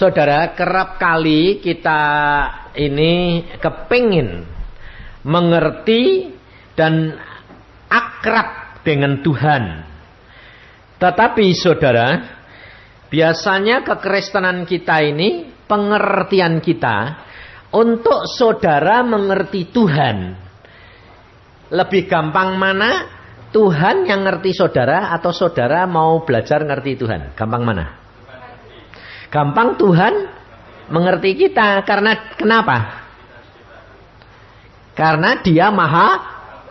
Saudara, kerap kali kita ini kepingin mengerti dan akrab dengan Tuhan. Tetapi saudara, biasanya kekristenan kita ini, pengertian kita, untuk saudara mengerti Tuhan. Lebih gampang mana? Tuhan yang ngerti saudara atau saudara mau belajar ngerti Tuhan? Gampang mana? Gampang Tuhan mengerti kita karena kenapa? Karena dia maha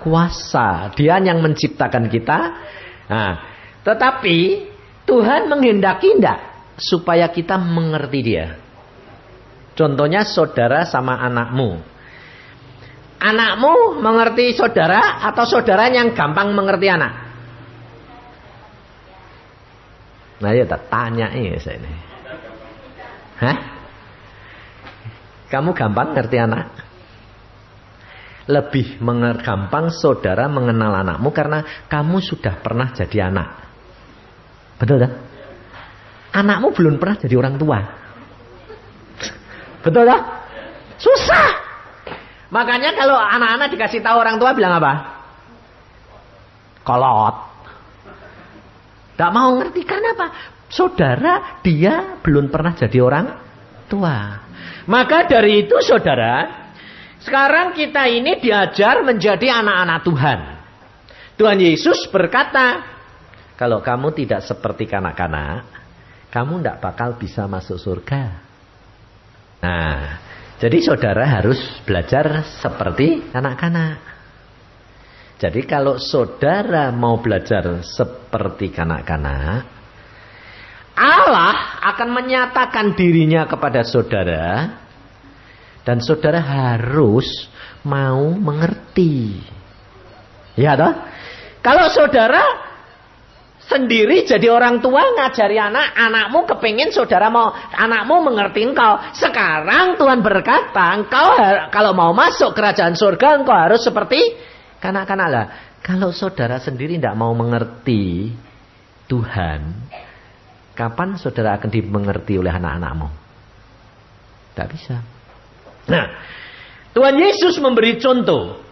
kuasa. Dia yang menciptakan kita. Nah, tetapi Tuhan menghendaki tidak supaya kita mengerti dia. Contohnya saudara sama anakmu. Anakmu mengerti saudara atau saudara yang gampang mengerti anak? Nah ya tanya ini saya ini. Hah? Kamu gampang ngerti anak? Lebih gampang saudara mengenal anakmu karena kamu sudah pernah jadi anak. Betul tak? Anakmu belum pernah jadi orang tua. Betul tak? Susah. Makanya kalau anak-anak dikasih tahu orang tua bilang apa? Kolot. Tak mau ngerti karena apa? Saudara dia belum pernah jadi orang tua. Maka dari itu saudara, sekarang kita ini diajar menjadi anak-anak Tuhan. Tuhan Yesus berkata, kalau kamu tidak seperti kanak-kanak, kamu tidak bakal bisa masuk surga. Nah, jadi saudara harus belajar seperti anak-anak. Jadi kalau saudara mau belajar seperti kanak-kanak, Allah akan menyatakan dirinya kepada saudara dan saudara harus mau mengerti. Ya toh? Kalau saudara sendiri jadi orang tua ngajari anak, anakmu kepingin saudara mau anakmu mengerti engkau. Sekarang Tuhan berkata, engkau kalau mau masuk kerajaan surga engkau harus seperti kanak-kanak lah. Kalau saudara sendiri tidak mau mengerti Tuhan, kapan saudara akan dimengerti oleh anak-anakmu? Tidak bisa. Nah, Tuhan Yesus memberi contoh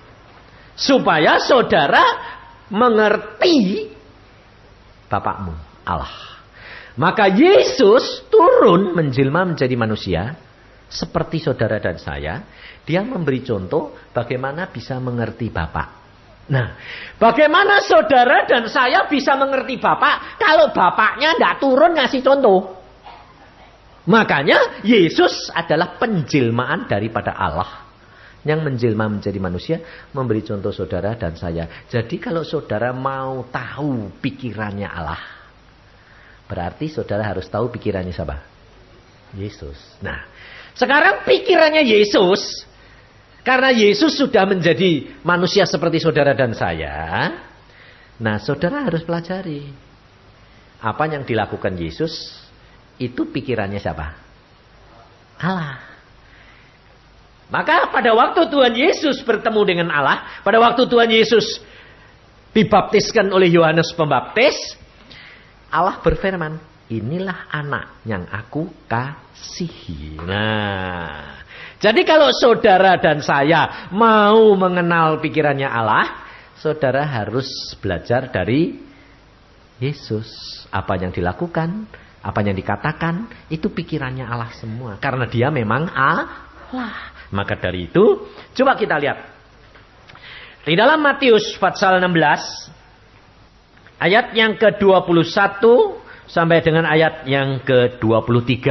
supaya saudara mengerti Bapakmu, Allah. Maka Yesus turun menjelma menjadi manusia seperti saudara dan saya. Dia memberi contoh bagaimana bisa mengerti Bapak. Nah, bagaimana saudara dan saya bisa mengerti Bapak kalau Bapaknya tidak turun ngasih contoh? Makanya Yesus adalah penjelmaan daripada Allah yang menjelma menjadi manusia memberi contoh saudara dan saya. Jadi kalau saudara mau tahu pikirannya Allah, berarti saudara harus tahu pikirannya siapa? Yesus. Nah, sekarang pikirannya Yesus karena Yesus sudah menjadi manusia seperti saudara dan saya. Nah, saudara harus pelajari apa yang dilakukan Yesus itu pikirannya siapa? Allah. Maka pada waktu Tuhan Yesus bertemu dengan Allah, pada waktu Tuhan Yesus dibaptiskan oleh Yohanes Pembaptis, Allah berfirman, inilah anak yang aku kasihi. Nah, jadi kalau saudara dan saya mau mengenal pikirannya Allah, saudara harus belajar dari Yesus. Apa yang dilakukan, apa yang dikatakan, itu pikirannya Allah semua. Karena dia memang Allah. Maka dari itu, coba kita lihat. Di dalam Matius pasal 16, ayat yang ke-21 sampai dengan ayat yang ke-23.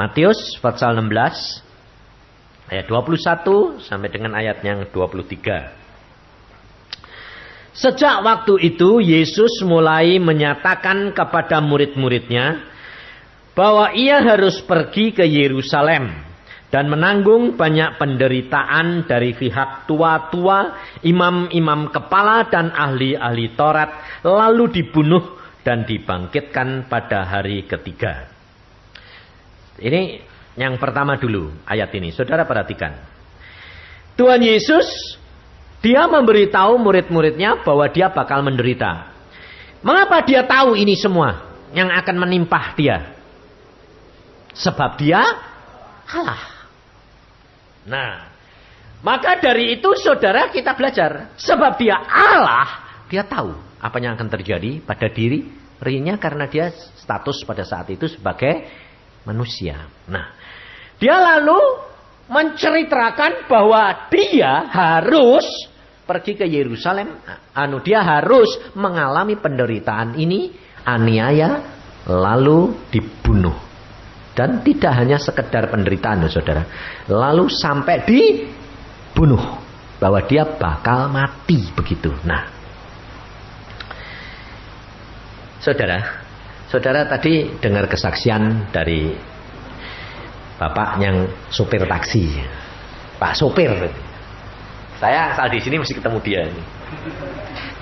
Matius pasal 16, ayat 21 sampai dengan ayat yang 23. Sejak waktu itu Yesus mulai menyatakan kepada murid-muridnya bahwa ia harus pergi ke Yerusalem dan menanggung banyak penderitaan dari pihak tua-tua, imam-imam kepala dan ahli-ahli Taurat, lalu dibunuh dan dibangkitkan pada hari ketiga. Ini yang pertama dulu ayat ini. Saudara perhatikan. Tuhan Yesus dia memberitahu murid-muridnya bahwa dia bakal menderita. Mengapa dia tahu ini semua yang akan menimpa dia? Sebab dia Allah. Nah, maka dari itu saudara kita belajar. Sebab dia Allah, dia tahu apa yang akan terjadi pada diri rinya karena dia status pada saat itu sebagai manusia. Nah, dia lalu menceritakan bahwa dia harus pergi ke Yerusalem. Anu dia harus mengalami penderitaan ini, aniaya, lalu dibunuh. Dan tidak hanya sekedar penderitaan, saudara. Lalu sampai dibunuh. Bahwa dia bakal mati begitu. Nah, saudara, saudara tadi dengar kesaksian dari bapak yang supir taksi. Pak supir. Saya asal di sini mesti ketemu dia.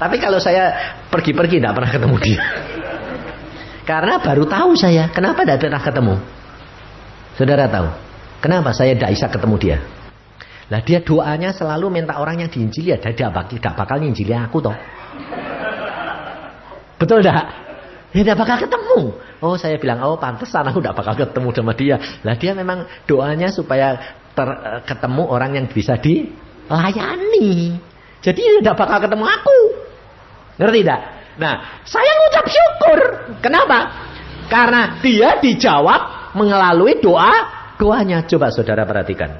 Tapi kalau saya pergi-pergi tidak pernah ketemu dia. Karena baru tahu saya, kenapa tidak pernah ketemu? Saudara tahu, kenapa saya tidak bisa ketemu dia? Lah dia doanya selalu minta orang yang diinjili ada dia bakal gak bakal nginjili aku toh. Betul enggak? Ya tidak bakal ketemu. Oh saya bilang, oh pantesan aku tidak bakal ketemu sama dia. Lah dia memang doanya supaya ter, eh, ketemu orang yang bisa dilayani. Jadi tidak bakal ketemu aku. Ngerti tidak? Nah, saya ngucap syukur. Kenapa? Karena dia dijawab melalui doa doanya. Coba saudara perhatikan.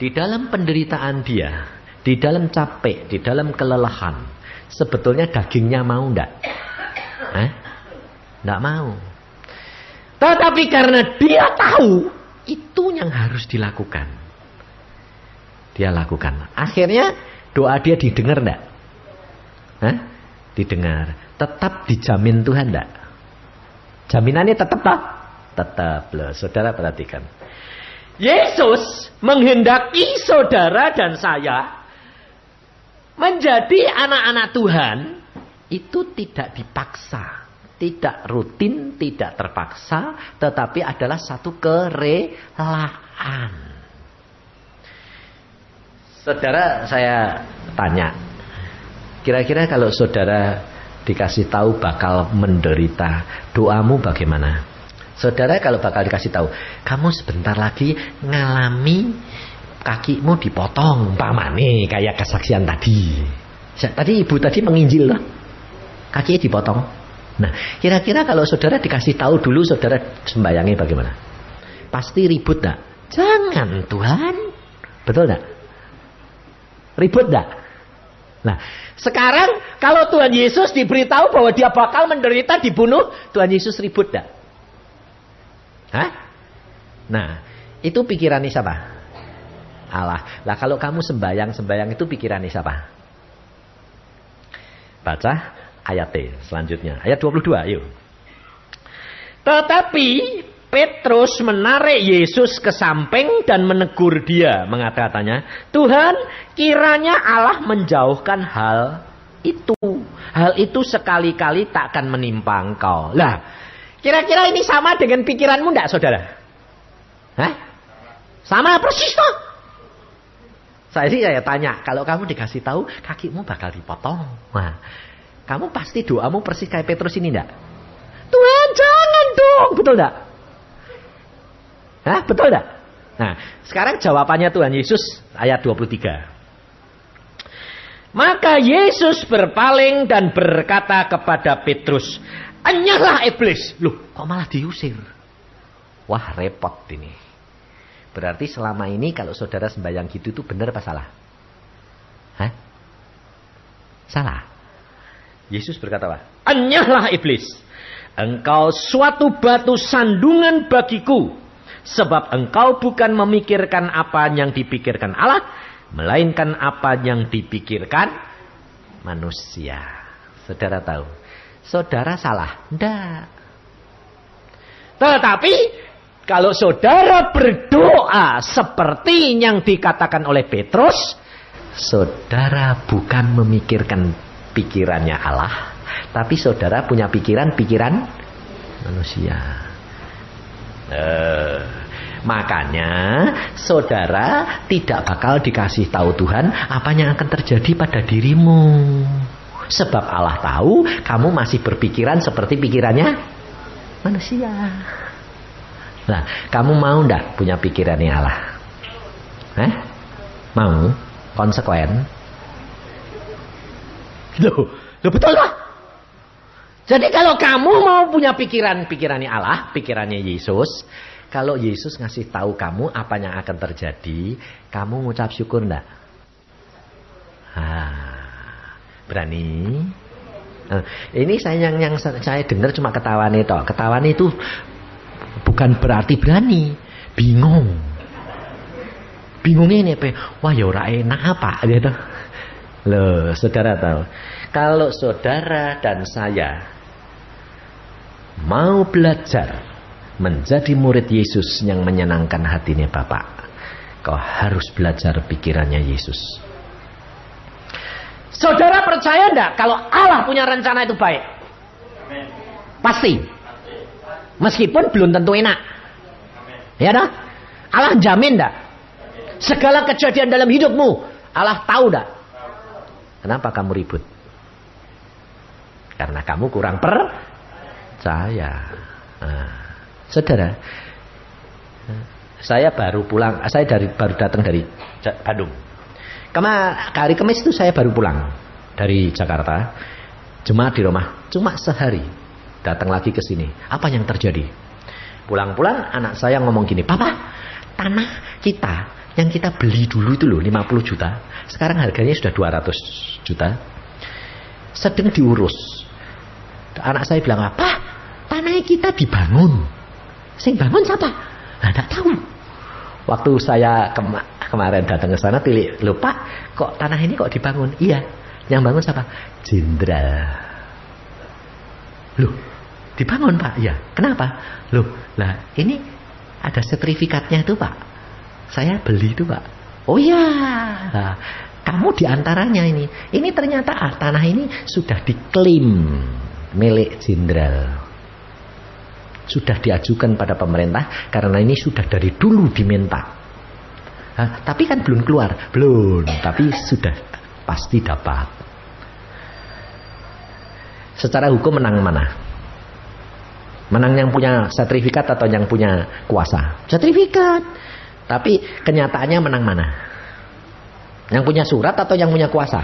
Di dalam penderitaan dia, di dalam capek, di dalam kelelahan, sebetulnya dagingnya mau ndak? Eh? Ndak mau. Tetapi karena dia tahu itu yang harus dilakukan. Dia lakukan. Akhirnya doa dia didengar ndak? Hah? Didengar. Tetap dijamin Tuhan ndak? Jaminannya tetap tak? Tetap loh. Saudara perhatikan. Yesus menghendaki saudara dan saya menjadi anak-anak Tuhan itu tidak dipaksa, tidak rutin, tidak terpaksa, tetapi adalah satu kerelaan. Saudara saya tanya, kira-kira kalau saudara dikasih tahu bakal menderita, doamu bagaimana? Saudara kalau bakal dikasih tahu, kamu sebentar lagi ngalami kakimu dipotong, pamane kayak kesaksian tadi. Tadi ibu tadi menginjil loh, kakinya dipotong. Nah, kira-kira kalau saudara dikasih tahu dulu, saudara sembayangi bagaimana? Pasti ribut tak? Jangan Tuhan, betul tak? Ribut tak? Nah, sekarang kalau Tuhan Yesus diberitahu bahwa dia bakal menderita dibunuh, Tuhan Yesus ribut tak? Hah? Nah, itu pikiran siapa? Allah. Lah kalau kamu sembayang-sembayang itu pikiran siapa? Baca ayat T selanjutnya. Ayat 22, yuk. Tetapi Petrus menarik Yesus ke samping dan menegur dia. Mengatakannya, Tuhan kiranya Allah menjauhkan hal itu. Hal itu sekali-kali tak akan menimpa engkau. Lah, Kira-kira ini sama dengan pikiranmu enggak saudara? Hah? Sama persis toh? Saya sih saya tanya, kalau kamu dikasih tahu kakimu bakal dipotong. Wah, kamu pasti doamu persis kayak Petrus ini enggak? Tuhan jangan dong, betul enggak? Hah, betul enggak? Nah, sekarang jawabannya Tuhan Yesus ayat 23. Maka Yesus berpaling dan berkata kepada Petrus, Enyahlah iblis. Loh, kok malah diusir? Wah, repot ini. Berarti selama ini kalau saudara sembahyang gitu itu benar apa salah? Hah? Salah. Yesus berkata apa? Enyahlah iblis. Engkau suatu batu sandungan bagiku. Sebab engkau bukan memikirkan apa yang dipikirkan Allah. Melainkan apa yang dipikirkan manusia. Saudara tahu saudara salah. Tidak. Tetapi kalau saudara berdoa seperti yang dikatakan oleh Petrus, saudara bukan memikirkan pikirannya Allah, tapi saudara punya pikiran-pikiran manusia. Eh, makanya saudara tidak bakal dikasih tahu Tuhan apa yang akan terjadi pada dirimu. Sebab Allah tahu kamu masih berpikiran seperti pikirannya manusia. Nah, kamu mau ndak punya pikirannya Allah? Eh? Mau? Konsekuen? Loh, loh betul lah. Jadi kalau kamu mau punya pikiran-pikirannya Allah, pikirannya Yesus, kalau Yesus ngasih tahu kamu apa yang akan terjadi, kamu ngucap syukur enggak? Ah, berani? Nah, ini saya yang yang saya dengar cuma ketawa toh. Ketawa itu bukan berarti berani, bingung. Bingungnya ini apa? Wah ya ora enak apa gitu. Loh, saudara tahu. Kalau saudara dan saya mau belajar menjadi murid Yesus yang menyenangkan hatinya Bapak, kau harus belajar pikirannya Yesus. Saudara percaya enggak kalau Allah punya rencana itu baik? Pasti. Meskipun belum tentu enak. Ya dah? Allah jamin enggak? Segala kejadian dalam hidupmu, Allah tahu enggak? Kenapa kamu ribut? Karena kamu kurang per saya. Nah, saudara, saya baru pulang, saya dari baru datang dari Bandung. Kema hari Kamis itu saya baru pulang dari Jakarta. Cuma di rumah, cuma sehari. Datang lagi ke sini. Apa yang terjadi? Pulang-pulang anak saya ngomong gini, "Papa, tanah kita yang kita beli dulu itu loh 50 juta, sekarang harganya sudah 200 juta. Sedang diurus. Anak saya bilang, "Apa? tanah kita dibangun. Sing bangun siapa? Nah, tidak tahu. Waktu saya kema kemarin datang ke sana, pilih, lupa kok tanah ini kok dibangun? Iya, yang bangun siapa? Jenderal. Loh, dibangun pak? Iya. Kenapa? Loh, lah ini ada sertifikatnya itu pak. Saya beli itu pak. Oh iya. Nah, kamu di antaranya ini. Ini ternyata ah, tanah ini sudah diklaim milik jenderal sudah diajukan pada pemerintah karena ini sudah dari dulu diminta. Hah, tapi kan belum keluar, belum, tapi sudah pasti dapat. Secara hukum menang mana? Menang yang punya sertifikat atau yang punya kuasa? Sertifikat. Tapi kenyataannya menang mana? Yang punya surat atau yang punya kuasa?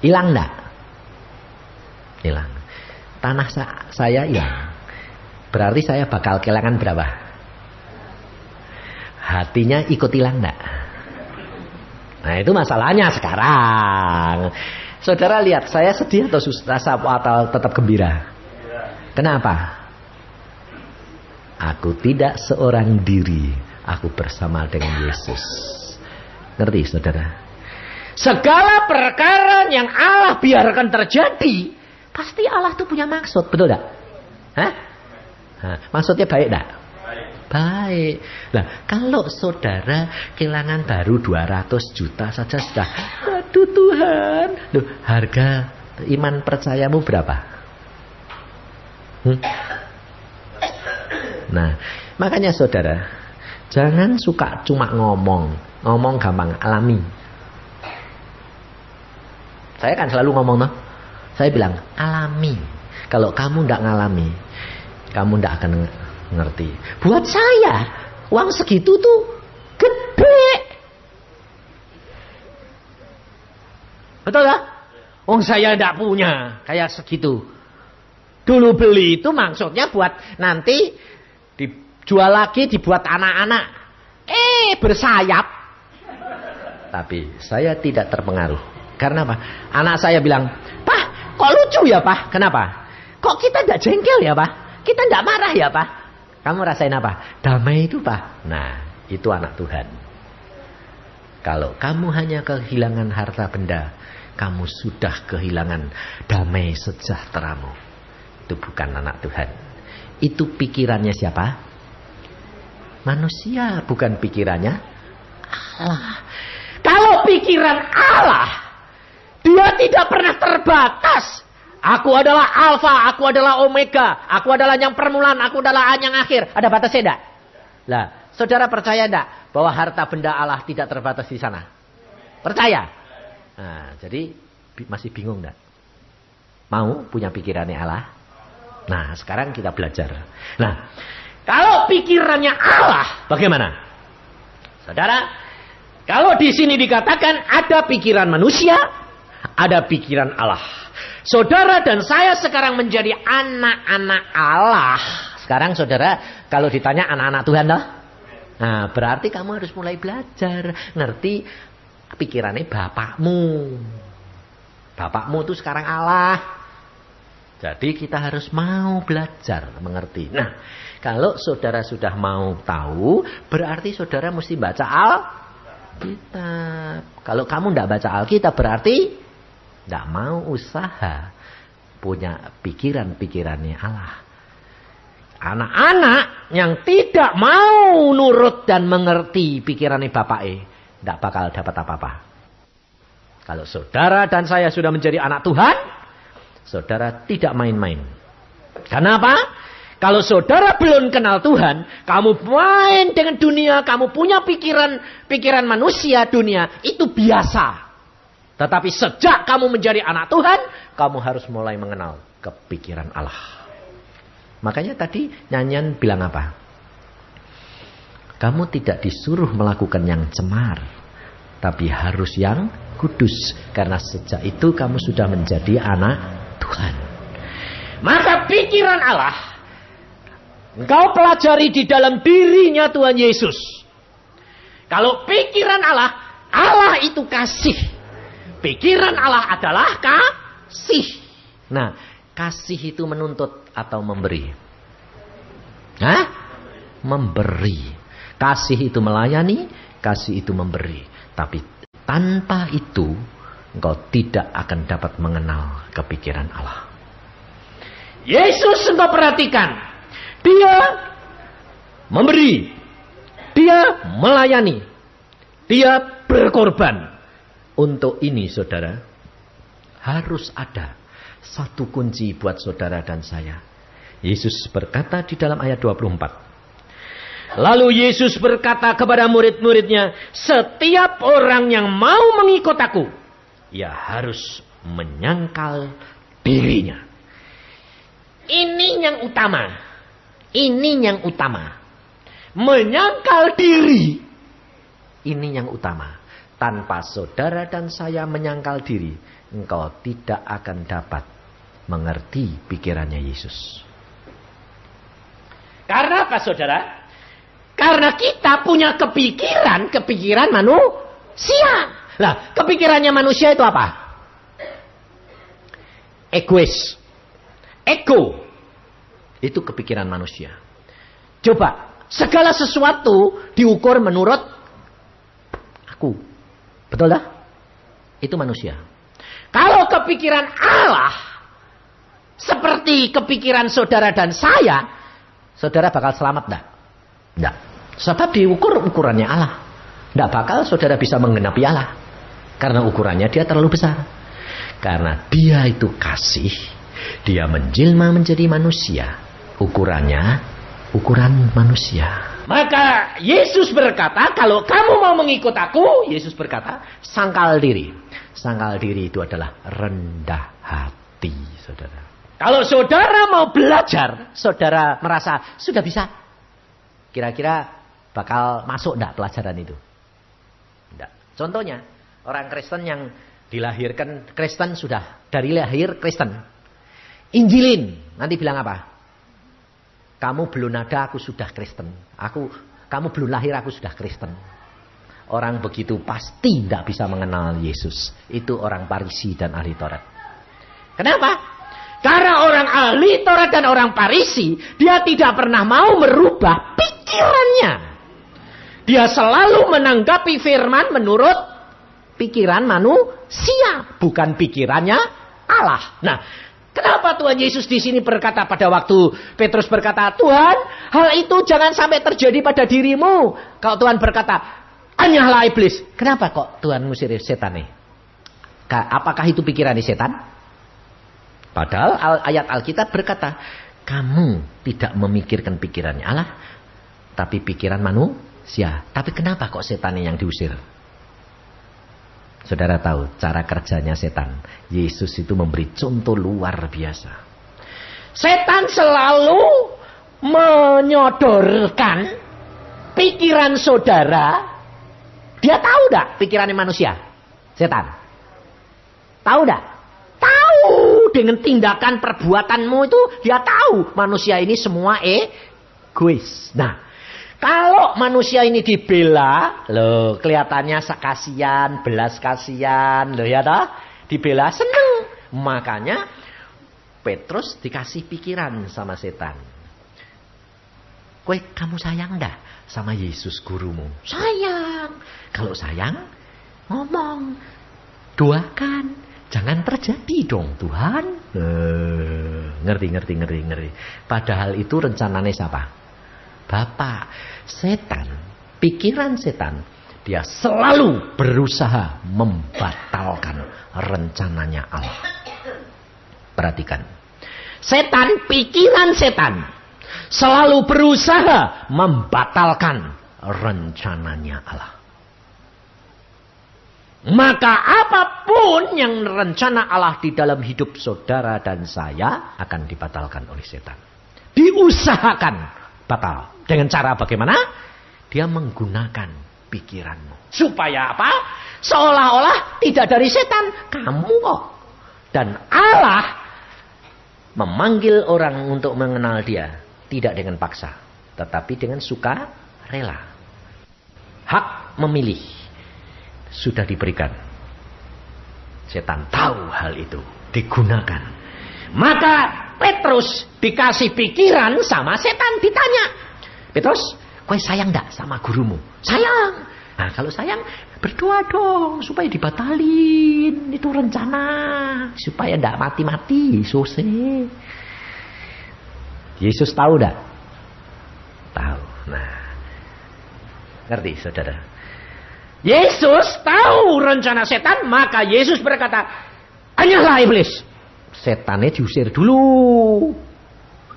Hilang enggak? Hilang tanah sa saya hilang. Berarti saya bakal kehilangan berapa? Hatinya ikut hilang enggak? Nah itu masalahnya sekarang. Saudara lihat, saya sedih atau susah atau tetap gembira? Kenapa? Aku tidak seorang diri, aku bersama dengan Yesus. Ngerti saudara? Segala perkara yang Allah biarkan terjadi Pasti Allah tuh punya maksud, betul tak? Hah? Nah, maksudnya baik tak? Baik. Baik. Nah, kalau saudara kehilangan baru 200 juta saja sudah, aduh Tuhan. Loh, harga iman percayamu berapa? Hmm? Nah, makanya saudara, jangan suka cuma ngomong. Ngomong gampang, alami. Saya kan selalu ngomong, no? Saya bilang, alami. Kalau kamu tidak ngalami, kamu tidak akan ngerti. Buat saya, uang segitu tuh gede. Betul ya? Uang saya tidak punya kayak segitu. Dulu beli itu maksudnya buat nanti dijual lagi dibuat anak-anak. Eh bersayap. Tapi saya tidak terpengaruh. Karena apa? Anak saya bilang, Pak Kok lucu ya Pak? Kenapa? Kok kita tidak jengkel ya Pak? Kita tidak marah ya Pak? Kamu rasain apa? Damai itu Pak. Nah, itu anak Tuhan. Kalau kamu hanya kehilangan harta benda, kamu sudah kehilangan damai sejahteramu. Itu bukan anak Tuhan. Itu pikirannya siapa? Manusia, bukan pikirannya Allah. Kalau pikiran Allah dia tidak pernah terbatas. Aku adalah alfa, aku adalah omega, aku adalah yang permulaan, aku adalah yang akhir. Ada batasnya tidak? Lah, saudara percaya tidak bahwa harta benda Allah tidak terbatas di sana? Percaya? Nah, jadi masih bingung tidak? Mau punya pikirannya Allah? Nah, sekarang kita belajar. Nah, kalau pikirannya Allah, bagaimana? Saudara, kalau di sini dikatakan ada pikiran manusia, ada pikiran Allah. Saudara dan saya sekarang menjadi anak-anak Allah. Sekarang saudara, kalau ditanya anak-anak Tuhan lah. Nah, berarti kamu harus mulai belajar. Ngerti pikirannya bapakmu. Bapakmu itu sekarang Allah. Jadi kita harus mau belajar mengerti. Nah, kalau saudara sudah mau tahu, berarti saudara mesti baca Alkitab. Kalau kamu tidak baca Alkitab, berarti tidak mau usaha punya pikiran-pikirannya Allah. Anak-anak yang tidak mau nurut dan mengerti pikirannya Bapak E, tidak bakal dapat apa-apa. Kalau saudara dan saya sudah menjadi anak Tuhan, Saudara tidak main-main. Kenapa? Kalau saudara belum kenal Tuhan, kamu main dengan dunia, kamu punya pikiran pikiran manusia dunia, itu biasa. Tetapi sejak kamu menjadi anak Tuhan, kamu harus mulai mengenal kepikiran Allah. Makanya tadi nyanyian bilang apa? Kamu tidak disuruh melakukan yang cemar, tapi harus yang kudus. Karena sejak itu kamu sudah menjadi anak Tuhan. Maka pikiran Allah engkau pelajari di dalam dirinya Tuhan Yesus. Kalau pikiran Allah, Allah itu kasih. Pikiran Allah adalah kasih. Nah, kasih itu menuntut atau memberi? Hah? Memberi. Kasih itu melayani, kasih itu memberi. Tapi tanpa itu engkau tidak akan dapat mengenal kepikiran Allah. Yesus engkau perhatikan. Dia memberi. Dia melayani. Dia berkorban. Untuk ini saudara, harus ada satu kunci buat saudara dan saya. Yesus berkata di dalam ayat 24. Lalu Yesus berkata kepada murid-muridnya, setiap orang yang mau mengikut aku, ia harus menyangkal dirinya. Ini yang utama. Ini yang utama. Menyangkal diri. Ini yang utama. Tanpa saudara dan saya menyangkal diri, engkau tidak akan dapat mengerti pikirannya Yesus. Karena apa saudara? Karena kita punya kepikiran, kepikiran manusia. Nah, kepikirannya manusia itu apa? Egois. Ego. Itu kepikiran manusia. Coba, segala sesuatu diukur menurut aku. Betul dah? Itu manusia. Kalau kepikiran Allah seperti kepikiran saudara dan saya, saudara bakal selamat enggak? Enggak. Sebab diukur ukurannya Allah. Enggak bakal saudara bisa menggenapi Allah. Karena ukurannya dia terlalu besar. Karena dia itu kasih. Dia menjelma menjadi manusia. Ukurannya ukuran manusia. Maka Yesus berkata, kalau kamu mau mengikut aku, Yesus berkata, sangkal diri. Sangkal diri itu adalah rendah hati, saudara. Kalau saudara mau belajar, saudara merasa sudah bisa. Kira-kira bakal masuk enggak pelajaran itu? Enggak. Contohnya, Orang Kristen yang dilahirkan Kristen sudah dari lahir Kristen. Injilin, nanti bilang apa? Kamu belum ada, aku sudah Kristen. Aku, kamu belum lahir, aku sudah Kristen. Orang begitu pasti tidak bisa mengenal Yesus. Itu orang Parisi dan ahli Taurat. Kenapa? Karena orang ahli Taurat dan orang Parisi, dia tidak pernah mau merubah pikirannya. Dia selalu menanggapi firman menurut pikiran manusia, bukan pikirannya Allah. Nah, kenapa Tuhan Yesus di sini berkata pada waktu Petrus berkata, "Tuhan, hal itu jangan sampai terjadi pada dirimu." Kalau Tuhan berkata, "Anyahlah iblis." Kenapa kok Tuhan musir setan nih? Apakah itu pikiran setan? Padahal ayat Alkitab berkata, kamu tidak memikirkan pikirannya Allah, tapi pikiran manusia. Tapi kenapa kok setan yang diusir? Saudara tahu cara kerjanya setan. Yesus itu memberi contoh luar biasa. Setan selalu menyodorkan pikiran saudara. Dia tahu tidak pikirannya manusia? Setan. Tahu tidak? Tahu dengan tindakan perbuatanmu itu dia tahu manusia ini semua egois. Nah, kalau manusia ini dibela, loh kelihatannya sekasian, belas kasihan, loh ya toh? Dibela seneng. Makanya Petrus dikasih pikiran sama setan. Kue kamu sayang dah sama Yesus gurumu? Sayang. Kalau sayang, ngomong. Doakan. Jangan terjadi dong Tuhan. Eh, ngerti, ngerti, ngerti, ngerti. Padahal itu rencananya siapa? Bapak. Setan. Pikiran setan. Dia selalu berusaha membatalkan rencananya Allah. Perhatikan. Setan, pikiran setan. Selalu berusaha membatalkan rencananya Allah. Maka apa pun yang rencana Allah di dalam hidup saudara dan saya akan dibatalkan oleh setan. Diusahakan batal. Dengan cara bagaimana? Dia menggunakan pikiranmu. Supaya apa? Seolah-olah tidak dari setan. Kamu kok. Dan Allah memanggil orang untuk mengenal dia. Tidak dengan paksa. Tetapi dengan suka rela. Hak memilih sudah diberikan. Setan tahu hal itu, digunakan. Maka Petrus dikasih pikiran sama setan ditanya. Petrus, kau sayang ndak sama gurumu? Sayang. Nah kalau sayang berdoa dong supaya dibatalin itu rencana supaya ndak mati-mati selesai. Yesus tahu ndak? Tahu. Nah, ngerti saudara? Yesus tahu rencana setan, maka Yesus berkata, Hanyalah iblis. Setannya diusir dulu.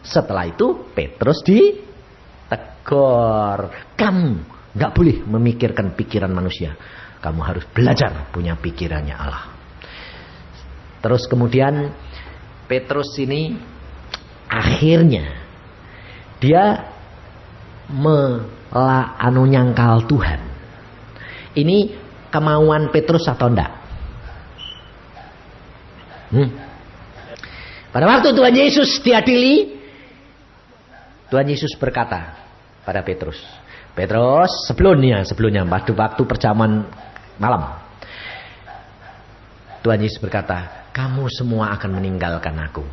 Setelah itu Petrus ditegur. Kamu nggak boleh memikirkan pikiran manusia. Kamu harus belajar punya pikirannya Allah. Terus kemudian Petrus ini akhirnya dia mela anu nyangkal Tuhan ini kemauan Petrus atau enggak? Hmm. Pada waktu Tuhan Yesus diadili, Tuhan Yesus berkata pada Petrus, Petrus sebelumnya, sebelumnya waktu waktu perjamuan malam, Tuhan Yesus berkata, kamu semua akan meninggalkan aku,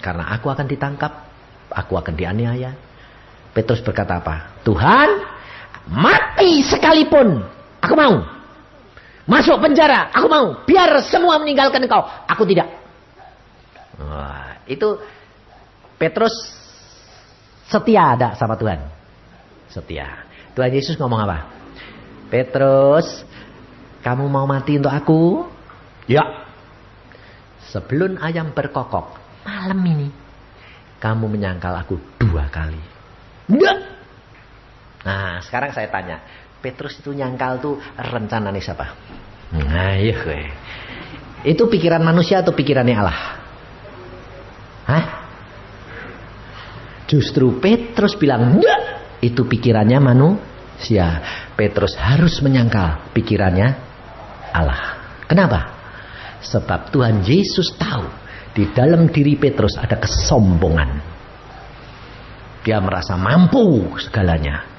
karena aku akan ditangkap, aku akan dianiaya. Petrus berkata apa? Tuhan, mati sekalipun Aku mau. Masuk penjara, aku mau. Biar semua meninggalkan engkau, aku tidak. Wah, itu Petrus setia ada sama Tuhan. Setia. Tuhan Yesus ngomong apa? Petrus, kamu mau mati untuk aku? Ya. Sebelum ayam berkokok, malam ini, kamu menyangkal aku dua kali. Enggak. Nah, sekarang saya tanya, Petrus itu nyangkal tuh rencana nih siapa? Nah, iya gue. Itu pikiran manusia atau pikirannya Allah? Hah? Justru Petrus bilang, enggak. Itu pikirannya manusia. Petrus harus menyangkal pikirannya Allah. Kenapa? Sebab Tuhan Yesus tahu di dalam diri Petrus ada kesombongan. Dia merasa mampu segalanya.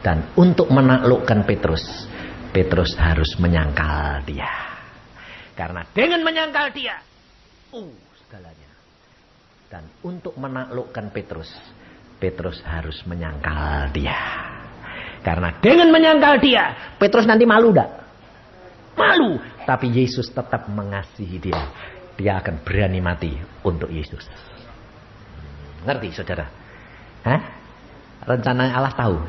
Dan untuk menaklukkan Petrus, Petrus harus menyangkal dia. Karena dengan menyangkal dia, uh, segalanya. Dan untuk menaklukkan Petrus, Petrus harus menyangkal dia. Karena dengan menyangkal dia, Petrus nanti malu dak? Malu. Tapi Yesus tetap mengasihi dia. Dia akan berani mati untuk Yesus. Ngerti saudara? Hah? Rencana Allah tahu.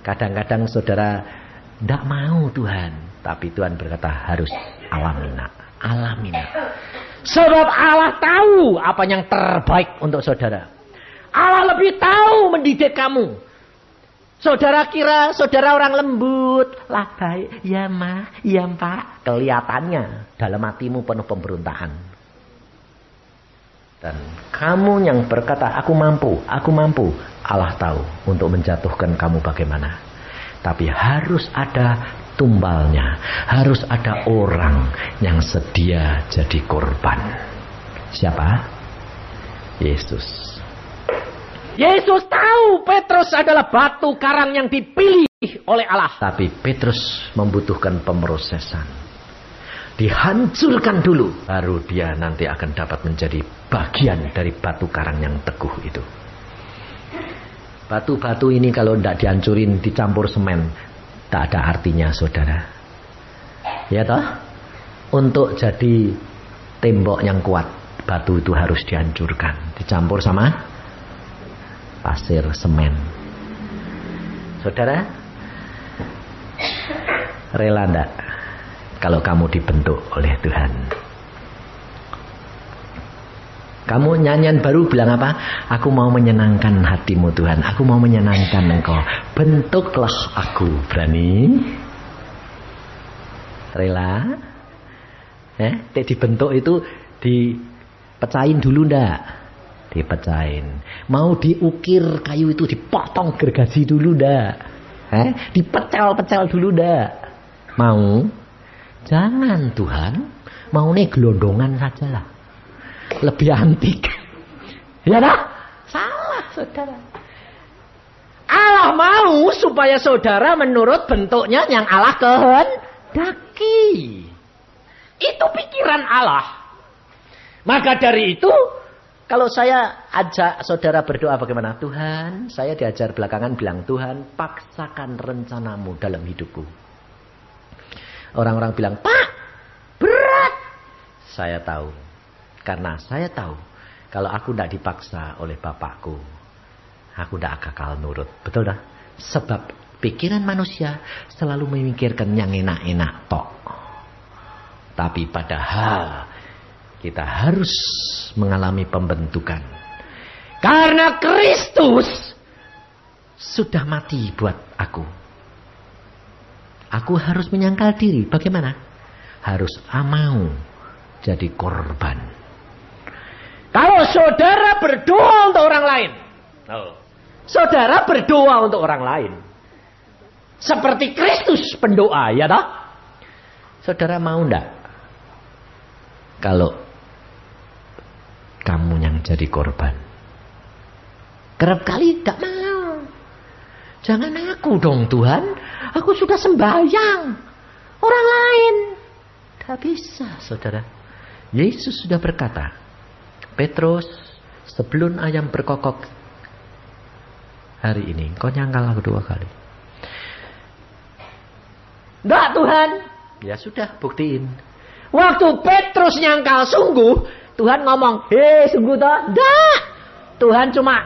Kadang-kadang saudara tidak mau Tuhan. Tapi Tuhan berkata harus alamina. Alamina. Sebab Allah tahu apa yang terbaik untuk saudara. Allah lebih tahu mendidik kamu. Saudara kira saudara orang lembut. Lah baik. Ya mah. Ya pak. Kelihatannya dalam hatimu penuh pemberontakan. Dan kamu yang berkata, aku mampu, aku mampu. Allah tahu untuk menjatuhkan kamu bagaimana. Tapi harus ada tumbalnya. Harus ada orang yang sedia jadi korban. Siapa? Yesus. Yesus tahu Petrus adalah batu karang yang dipilih oleh Allah. Tapi Petrus membutuhkan pemrosesan dihancurkan dulu baru dia nanti akan dapat menjadi bagian dari batu karang yang teguh itu batu-batu ini kalau tidak dihancurin dicampur semen tak ada artinya saudara. Ya toh? Untuk jadi tembok yang kuat batu itu harus dihancurkan. Dicampur sama pasir semen. Saudara rela ndak kalau kamu dibentuk oleh Tuhan. Kamu nyanyian baru bilang apa? Aku mau menyenangkan hatimu Tuhan. Aku mau menyenangkan engkau. Bentuklah aku. Berani? Rela? Eh, dibentuk itu dipecahin dulu ndak? Dipecahin. Mau diukir kayu itu dipotong gergaji dulu ndak? Eh, dipecel-pecel dulu ndak? Mau? Jangan Tuhan, mau nih gelondongan saja lah. Lebih antik. Ya dah? Salah saudara. Allah mau supaya saudara menurut bentuknya yang Allah kehendaki. Itu pikiran Allah. Maka dari itu, kalau saya ajak saudara berdoa bagaimana? Tuhan, saya diajar belakangan bilang, Tuhan paksakan rencanamu dalam hidupku. Orang-orang bilang, Pak, berat. Saya tahu. Karena saya tahu. Kalau aku tidak dipaksa oleh bapakku. Aku tidak kekal nurut. Betul dah? Sebab pikiran manusia selalu memikirkan yang enak-enak tok. Tapi padahal kita harus mengalami pembentukan. Karena Kristus sudah mati buat aku. Aku harus menyangkal diri. Bagaimana? Harus amau jadi korban. Kalau saudara berdoa untuk orang lain. Oh. Saudara berdoa untuk orang lain. Seperti Kristus pendoa, ya toh? Saudara mau ndak? Kalau kamu yang jadi korban. Kerap kali tidak mau. Jangan aku dong Tuhan. Aku sudah sembahyang. Orang lain. Tidak bisa, saudara. Yesus sudah berkata, Petrus, sebelum ayam berkokok hari ini, kau nyangkal aku dua kali. Tidak Tuhan. Ya sudah, buktiin. Waktu Petrus nyangkal sungguh, Tuhan ngomong, hei sungguh toh? Tidak. Tuhan cuma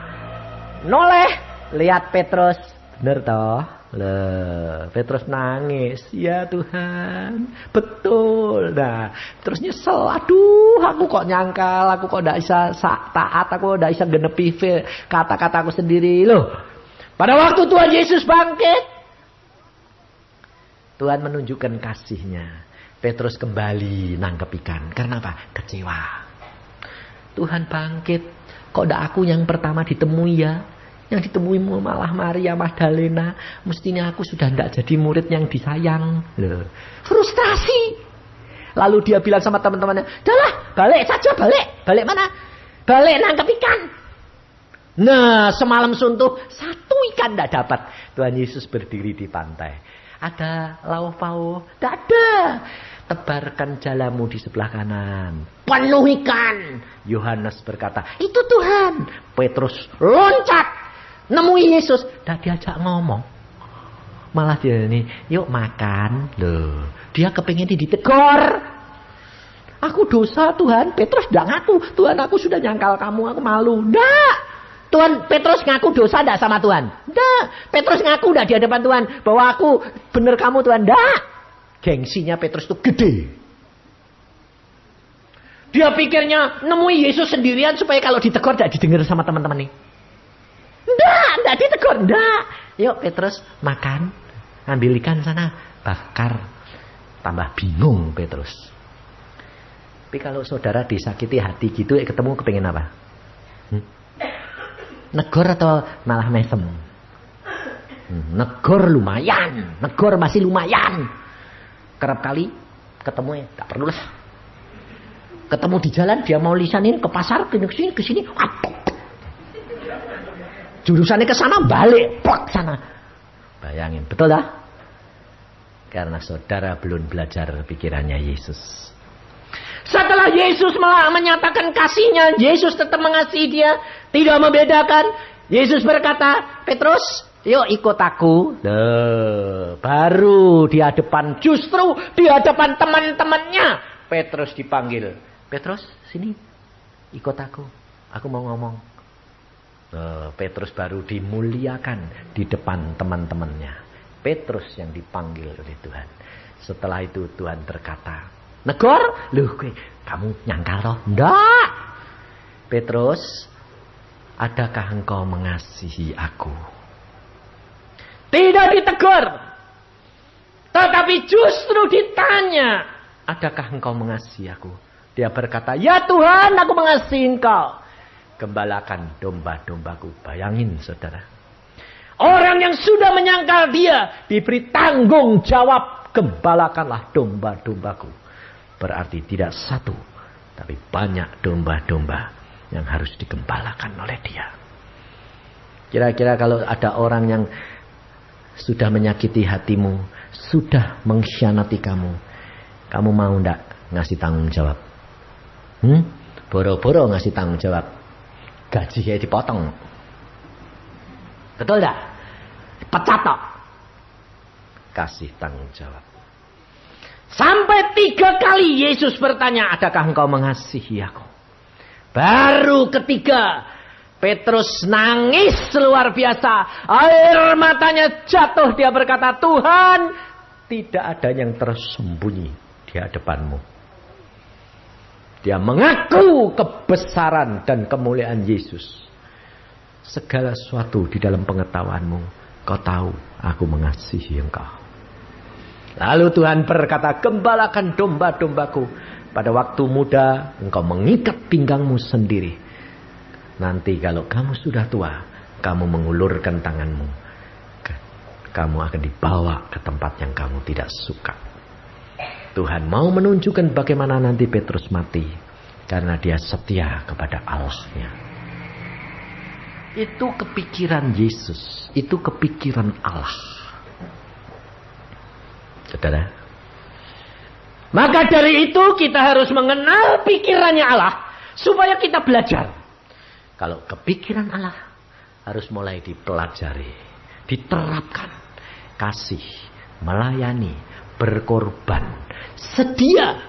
noleh, lihat Petrus. Bener toh? Lah, Petrus nangis. Ya Tuhan, betul. Nah, terus nyesel. Aduh, aku kok nyangkal, aku kok tidak bisa taat, aku tidak bisa genepi kata-kata aku sendiri. Loh, pada waktu Tuhan Yesus bangkit, Tuhan menunjukkan kasihnya. Petrus kembali nangkep ikan. Karena apa? Kecewa. Tuhan bangkit. Kok tidak aku yang pertama ditemui ya? Yang ditemui malah Maria Magdalena. Mestinya aku sudah tidak jadi murid yang disayang. Loh. Frustrasi. Lalu dia bilang sama teman-temannya, Dahlah, balik saja, balik. Balik mana? Balik nangkep ikan. Nah, semalam suntuh, satu ikan tidak dapat. Tuhan Yesus berdiri di pantai. Ada lauk pauk? Tidak ada. Tebarkan jalamu di sebelah kanan. Penuh ikan. Yohanes berkata, itu Tuhan. Petrus loncat Nemui Yesus, dah diajak ngomong. Malah dia ini, yuk makan. Loh, dia kepingin ditegur. Aku dosa Tuhan, Petrus tidak ngaku. Tuhan aku sudah nyangkal kamu, aku malu. Tidak. Tuhan Petrus ngaku dosa tidak sama Tuhan? Tidak. Petrus ngaku tidak di hadapan Tuhan bahwa aku benar kamu Tuhan? Tidak. Gengsinya Petrus itu gede. Dia pikirnya nemui Yesus sendirian supaya kalau ditegur tidak didengar sama teman-teman nih. Enggak, enggak ditegur, enggak. Yuk Petrus makan, ambil ikan sana, bakar. Tambah bingung Petrus. Tapi kalau saudara disakiti hati gitu, eh, ketemu kepengen apa? Hmm? Negor atau malah mesem? Hmm, negor lumayan, negor masih lumayan. Kerap kali ketemu ya, tak perlu lah. Ketemu di jalan dia mau lisanin ke pasar ke sini ke sini, jurusannya ke sana balik, plak sana. Bayangin, betul dah? Karena saudara belum belajar pikirannya Yesus. Setelah Yesus malah menyatakan kasihnya, Yesus tetap mengasihi dia, tidak membedakan. Yesus berkata, Petrus, yuk ikut aku. Duh, baru di hadapan, justru di hadapan teman-temannya. Petrus dipanggil, Petrus sini, ikut aku. Aku mau ngomong. Duh, Petrus baru dimuliakan di depan teman-temannya. Petrus yang dipanggil oleh Tuhan. Setelah itu Tuhan berkata, Negor? Loh, gue, kamu nyangkal toh? Enggak. Petrus, adakah engkau mengasihi aku? Tidak ditegur. Tetapi justru ditanya, adakah engkau mengasihi aku? Dia berkata, ya Tuhan aku mengasihi engkau. Gembalakan domba-dombaku. Bayangin saudara. Orang yang sudah menyangkal dia diberi tanggung jawab. Gembalakanlah domba-dombaku. Berarti tidak satu, tapi banyak domba-domba yang harus digembalakan oleh dia. Kira-kira kalau ada orang yang sudah menyakiti hatimu, sudah mengkhianati kamu, kamu mau ndak ngasih tanggung jawab? Hmm? Boro-boro ngasih tanggung jawab. Gaji ya dipotong. Betul ndak? Pecat Kasih tanggung jawab. Sampai tiga kali Yesus bertanya, adakah engkau mengasihi aku? Baru ketiga, Petrus nangis luar biasa. Air matanya jatuh. Dia berkata, Tuhan, tidak ada yang tersembunyi di hadapanmu. Dia mengaku kebesaran dan kemuliaan Yesus. Segala sesuatu di dalam pengetahuanmu. Kau tahu, aku mengasihi engkau. Lalu Tuhan berkata, gembalakan domba-dombaku. Pada waktu muda engkau mengikat pinggangmu sendiri. Nanti kalau kamu sudah tua, kamu mengulurkan tanganmu. Kamu akan dibawa ke tempat yang kamu tidak suka. Tuhan mau menunjukkan bagaimana nanti Petrus mati. Karena dia setia kepada Allahnya. Itu kepikiran Yesus. Itu kepikiran Allah. Saudara. Maka dari itu kita harus mengenal pikirannya Allah. Supaya kita belajar. Kalau kepikiran Allah harus mulai dipelajari. Diterapkan. Kasih. Melayani. Berkorban. Sedia.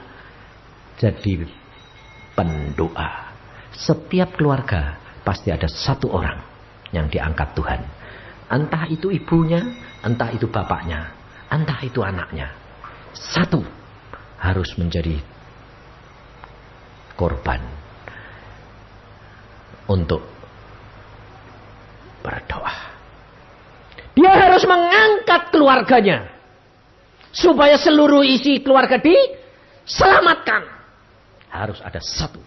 Jadi pendoa. Setiap keluarga pasti ada satu orang yang diangkat Tuhan. Entah itu ibunya, entah itu bapaknya, entah itu anaknya. Satu harus menjadi korban untuk berdoa. Dia harus mengangkat keluarganya supaya seluruh isi keluarga diselamatkan. Harus ada satu.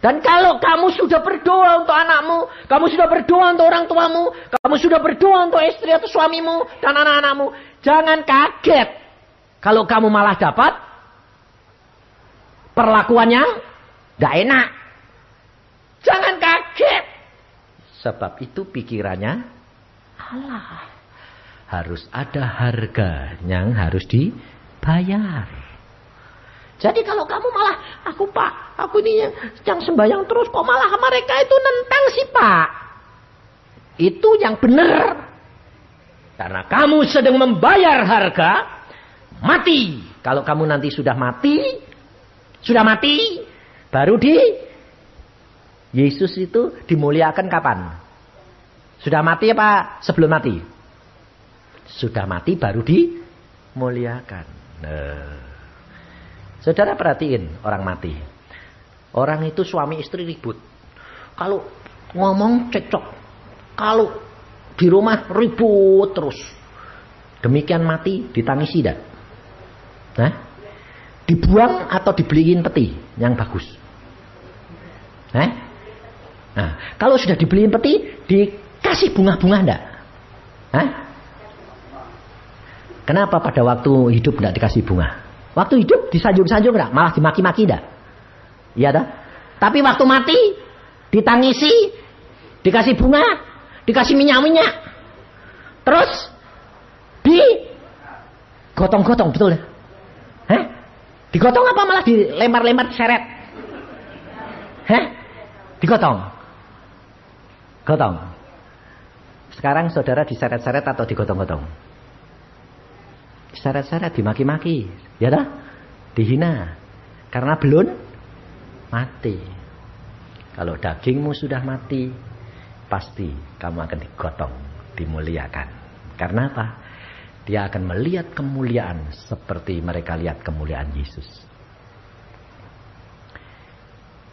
Dan kalau kamu sudah berdoa untuk anakmu, kamu sudah berdoa untuk orang tuamu, kamu sudah berdoa untuk istri atau suamimu dan anak-anakmu, Jangan kaget kalau kamu malah dapat perlakuan yang gak enak. Jangan kaget. Sebab itu pikirannya Allah. Harus ada harga yang harus dibayar. Jadi kalau kamu malah, aku pak, aku ini yang, yang sembahyang terus, kok malah mereka itu nentang sih pak. Itu yang benar. Karena kamu sedang membayar harga mati. Kalau kamu nanti sudah mati, sudah mati, baru di Yesus itu dimuliakan kapan? Sudah mati apa sebelum mati? Sudah mati baru dimuliakan. Nah. Saudara perhatiin orang mati. Orang itu suami istri ribut. Kalau ngomong cekcok. Kalau di rumah ribut terus. Demikian mati ditangisi tidak? Nah, dibuang atau dibeliin peti yang bagus? Eh? Nah, kalau sudah dibeliin peti, dikasih bunga-bunga enggak? Hah? Kenapa pada waktu hidup enggak dikasih bunga? Waktu hidup disanjung-sanjung enggak? Malah dimaki-maki enggak? Iya dah. Tapi waktu mati ditangisi, dikasih bunga, dikasih minyak-minyak. Terus di gotong-gotong betul ya? Hah? Digotong apa malah dilempar-lempar seret? Hah? Digotong. Gotong. Sekarang saudara diseret-seret atau digotong-gotong? Diseret-seret, dimaki-maki. Ya dah? Dihina. Karena belum mati. Kalau dagingmu sudah mati, pasti kamu akan digotong, dimuliakan. Karena apa? Dia akan melihat kemuliaan seperti mereka lihat kemuliaan Yesus.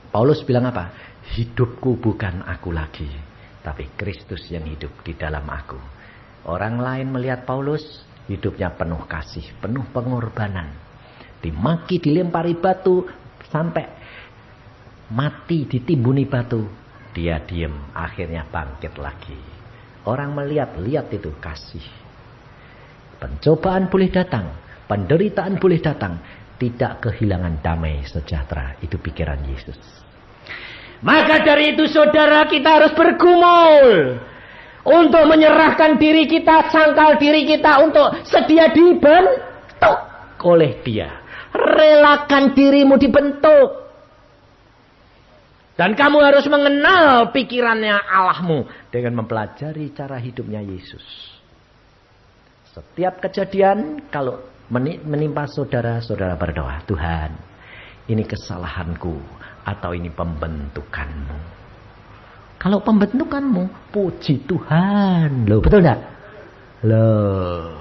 Paulus bilang apa? Hidupku bukan aku lagi, tapi Kristus yang hidup di dalam aku. Orang lain melihat Paulus, hidupnya penuh kasih, penuh pengorbanan. Dimaki, dilempari batu, sampai mati ditimbuni batu. Dia diem, akhirnya bangkit lagi. Orang melihat, lihat itu kasih. Pencobaan boleh datang, penderitaan boleh datang, tidak kehilangan damai sejahtera. Itu pikiran Yesus. Maka dari itu saudara kita harus bergumul. Untuk menyerahkan diri kita, sangkal diri kita untuk sedia dibentuk oleh dia. Relakan dirimu dibentuk. Dan kamu harus mengenal pikirannya Allahmu dengan mempelajari cara hidupnya Yesus. Setiap kejadian kalau menimpa saudara, saudara berdoa, Tuhan, ini kesalahanku atau ini pembentukanmu. Kalau pembentukanmu, puji Tuhan. Loh, betul enggak? Loh.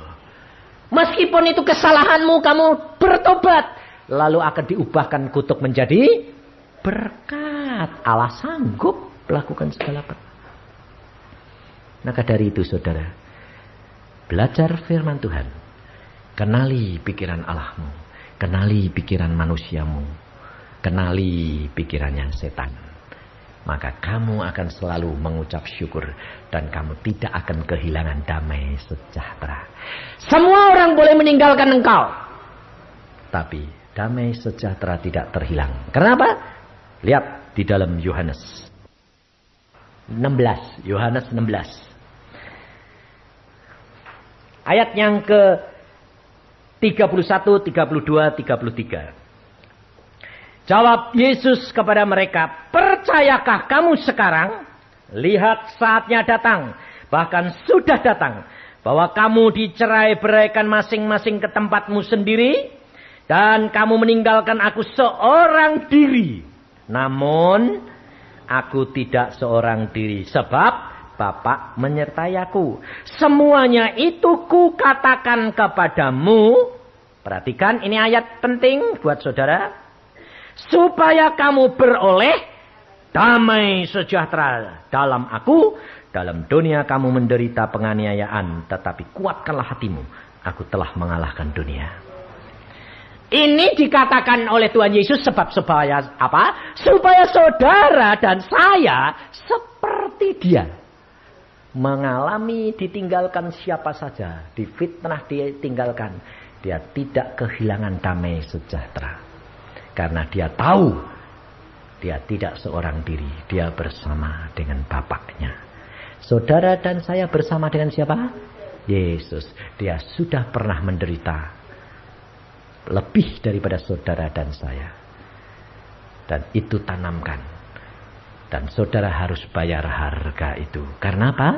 Meskipun itu kesalahanmu, kamu bertobat. Lalu akan diubahkan kutuk menjadi berkat. Allah sanggup melakukan segala perkara. Maka dari itu saudara, belajar firman Tuhan. Kenali pikiran Allahmu. Kenali pikiran manusiamu. Kenali pikirannya setan. Maka kamu akan selalu mengucap syukur. Dan kamu tidak akan kehilangan damai sejahtera. Semua orang boleh meninggalkan engkau. Tapi damai sejahtera tidak terhilang. Kenapa? Lihat di dalam Yohanes 16, Yohanes 16. Ayat yang ke 31, 32, 33. Jawab Yesus kepada mereka, percayakah kamu sekarang? Lihat saatnya datang, bahkan sudah datang, bahwa kamu dicerai beraikan masing-masing ke tempatmu sendiri, dan kamu meninggalkan aku seorang diri. Namun aku tidak seorang diri sebab Bapak menyertai aku. Semuanya itu ku katakan kepadamu. Perhatikan ini ayat penting buat saudara. Supaya kamu beroleh damai sejahtera dalam aku. Dalam dunia kamu menderita penganiayaan. Tetapi kuatkanlah hatimu. Aku telah mengalahkan dunia. Ini dikatakan oleh Tuhan Yesus sebab supaya apa? Supaya saudara dan saya seperti dia. Mengalami ditinggalkan siapa saja. Difitnah ditinggalkan. Dia tidak kehilangan damai sejahtera. Karena dia tahu. Dia tidak seorang diri. Dia bersama dengan Bapaknya. Saudara dan saya bersama dengan siapa? Yesus. Dia sudah pernah menderita lebih daripada saudara dan saya. Dan itu tanamkan. Dan saudara harus bayar harga itu. Karena apa?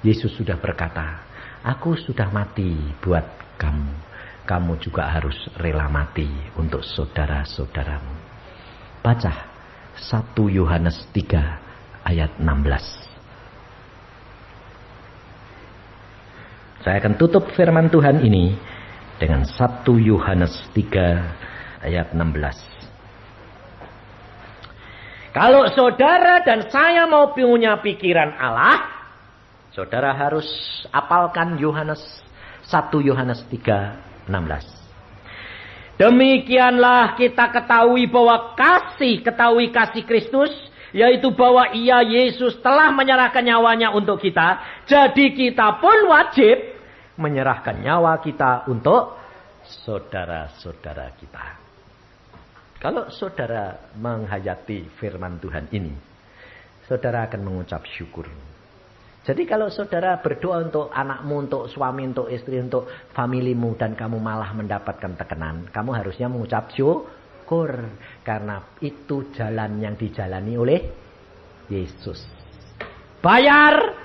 Yesus sudah berkata, Aku sudah mati buat kamu. Kamu juga harus rela mati untuk saudara-saudaramu. Baca 1 Yohanes 3 ayat 16. Saya akan tutup firman Tuhan ini dengan 1 Yohanes 3 ayat 16. Kalau saudara dan saya mau punya pikiran Allah, saudara harus apalkan Yohanes 1 Yohanes 3 16. Demikianlah kita ketahui bahwa kasih, ketahui kasih Kristus, yaitu bahwa ia Yesus telah menyerahkan nyawanya untuk kita. Jadi kita pun wajib menyerahkan nyawa kita untuk saudara-saudara kita. Kalau saudara menghayati firman Tuhan ini, saudara akan mengucap syukur. Jadi kalau saudara berdoa untuk anakmu, untuk suami, untuk istri, untuk familimu dan kamu malah mendapatkan tekanan, kamu harusnya mengucap syukur karena itu jalan yang dijalani oleh Yesus. Bayar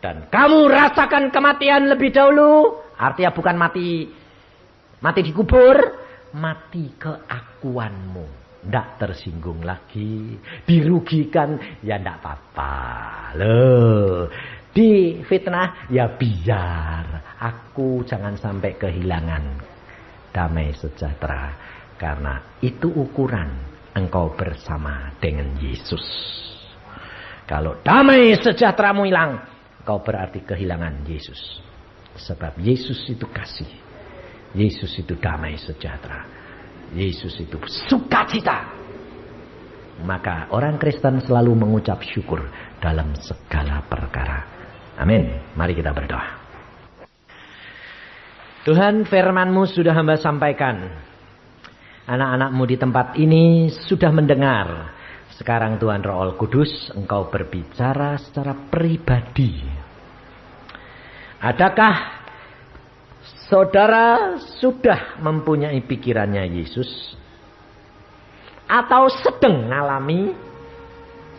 dan kamu rasakan kematian lebih dahulu, artinya bukan mati mati dikubur, mati keakuanmu. Tidak tersinggung lagi. Dirugikan. Ya tidak apa-apa. Loh. Di fitnah ya biar aku jangan sampai kehilangan damai sejahtera karena itu ukuran engkau bersama dengan Yesus. Kalau damai sejahteramu hilang, kau berarti kehilangan Yesus. Sebab Yesus itu kasih. Yesus itu damai sejahtera. Yesus itu sukacita. Maka orang Kristen selalu mengucap syukur dalam segala perkara. Amin. Mari kita berdoa. Tuhan firmanmu sudah hamba sampaikan. Anak-anakmu di tempat ini sudah mendengar. Sekarang Tuhan Roh Kudus engkau berbicara secara pribadi. Adakah saudara sudah mempunyai pikirannya Yesus? Atau sedang mengalami?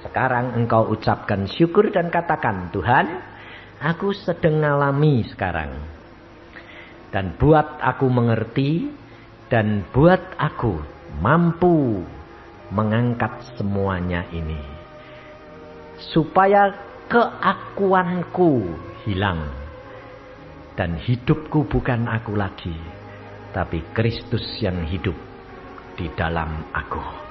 Sekarang engkau ucapkan syukur dan katakan Tuhan Aku sedang ngalami sekarang. Dan buat aku mengerti dan buat aku mampu mengangkat semuanya ini. Supaya keakuanku hilang. Dan hidupku bukan aku lagi. Tapi Kristus yang hidup di dalam aku.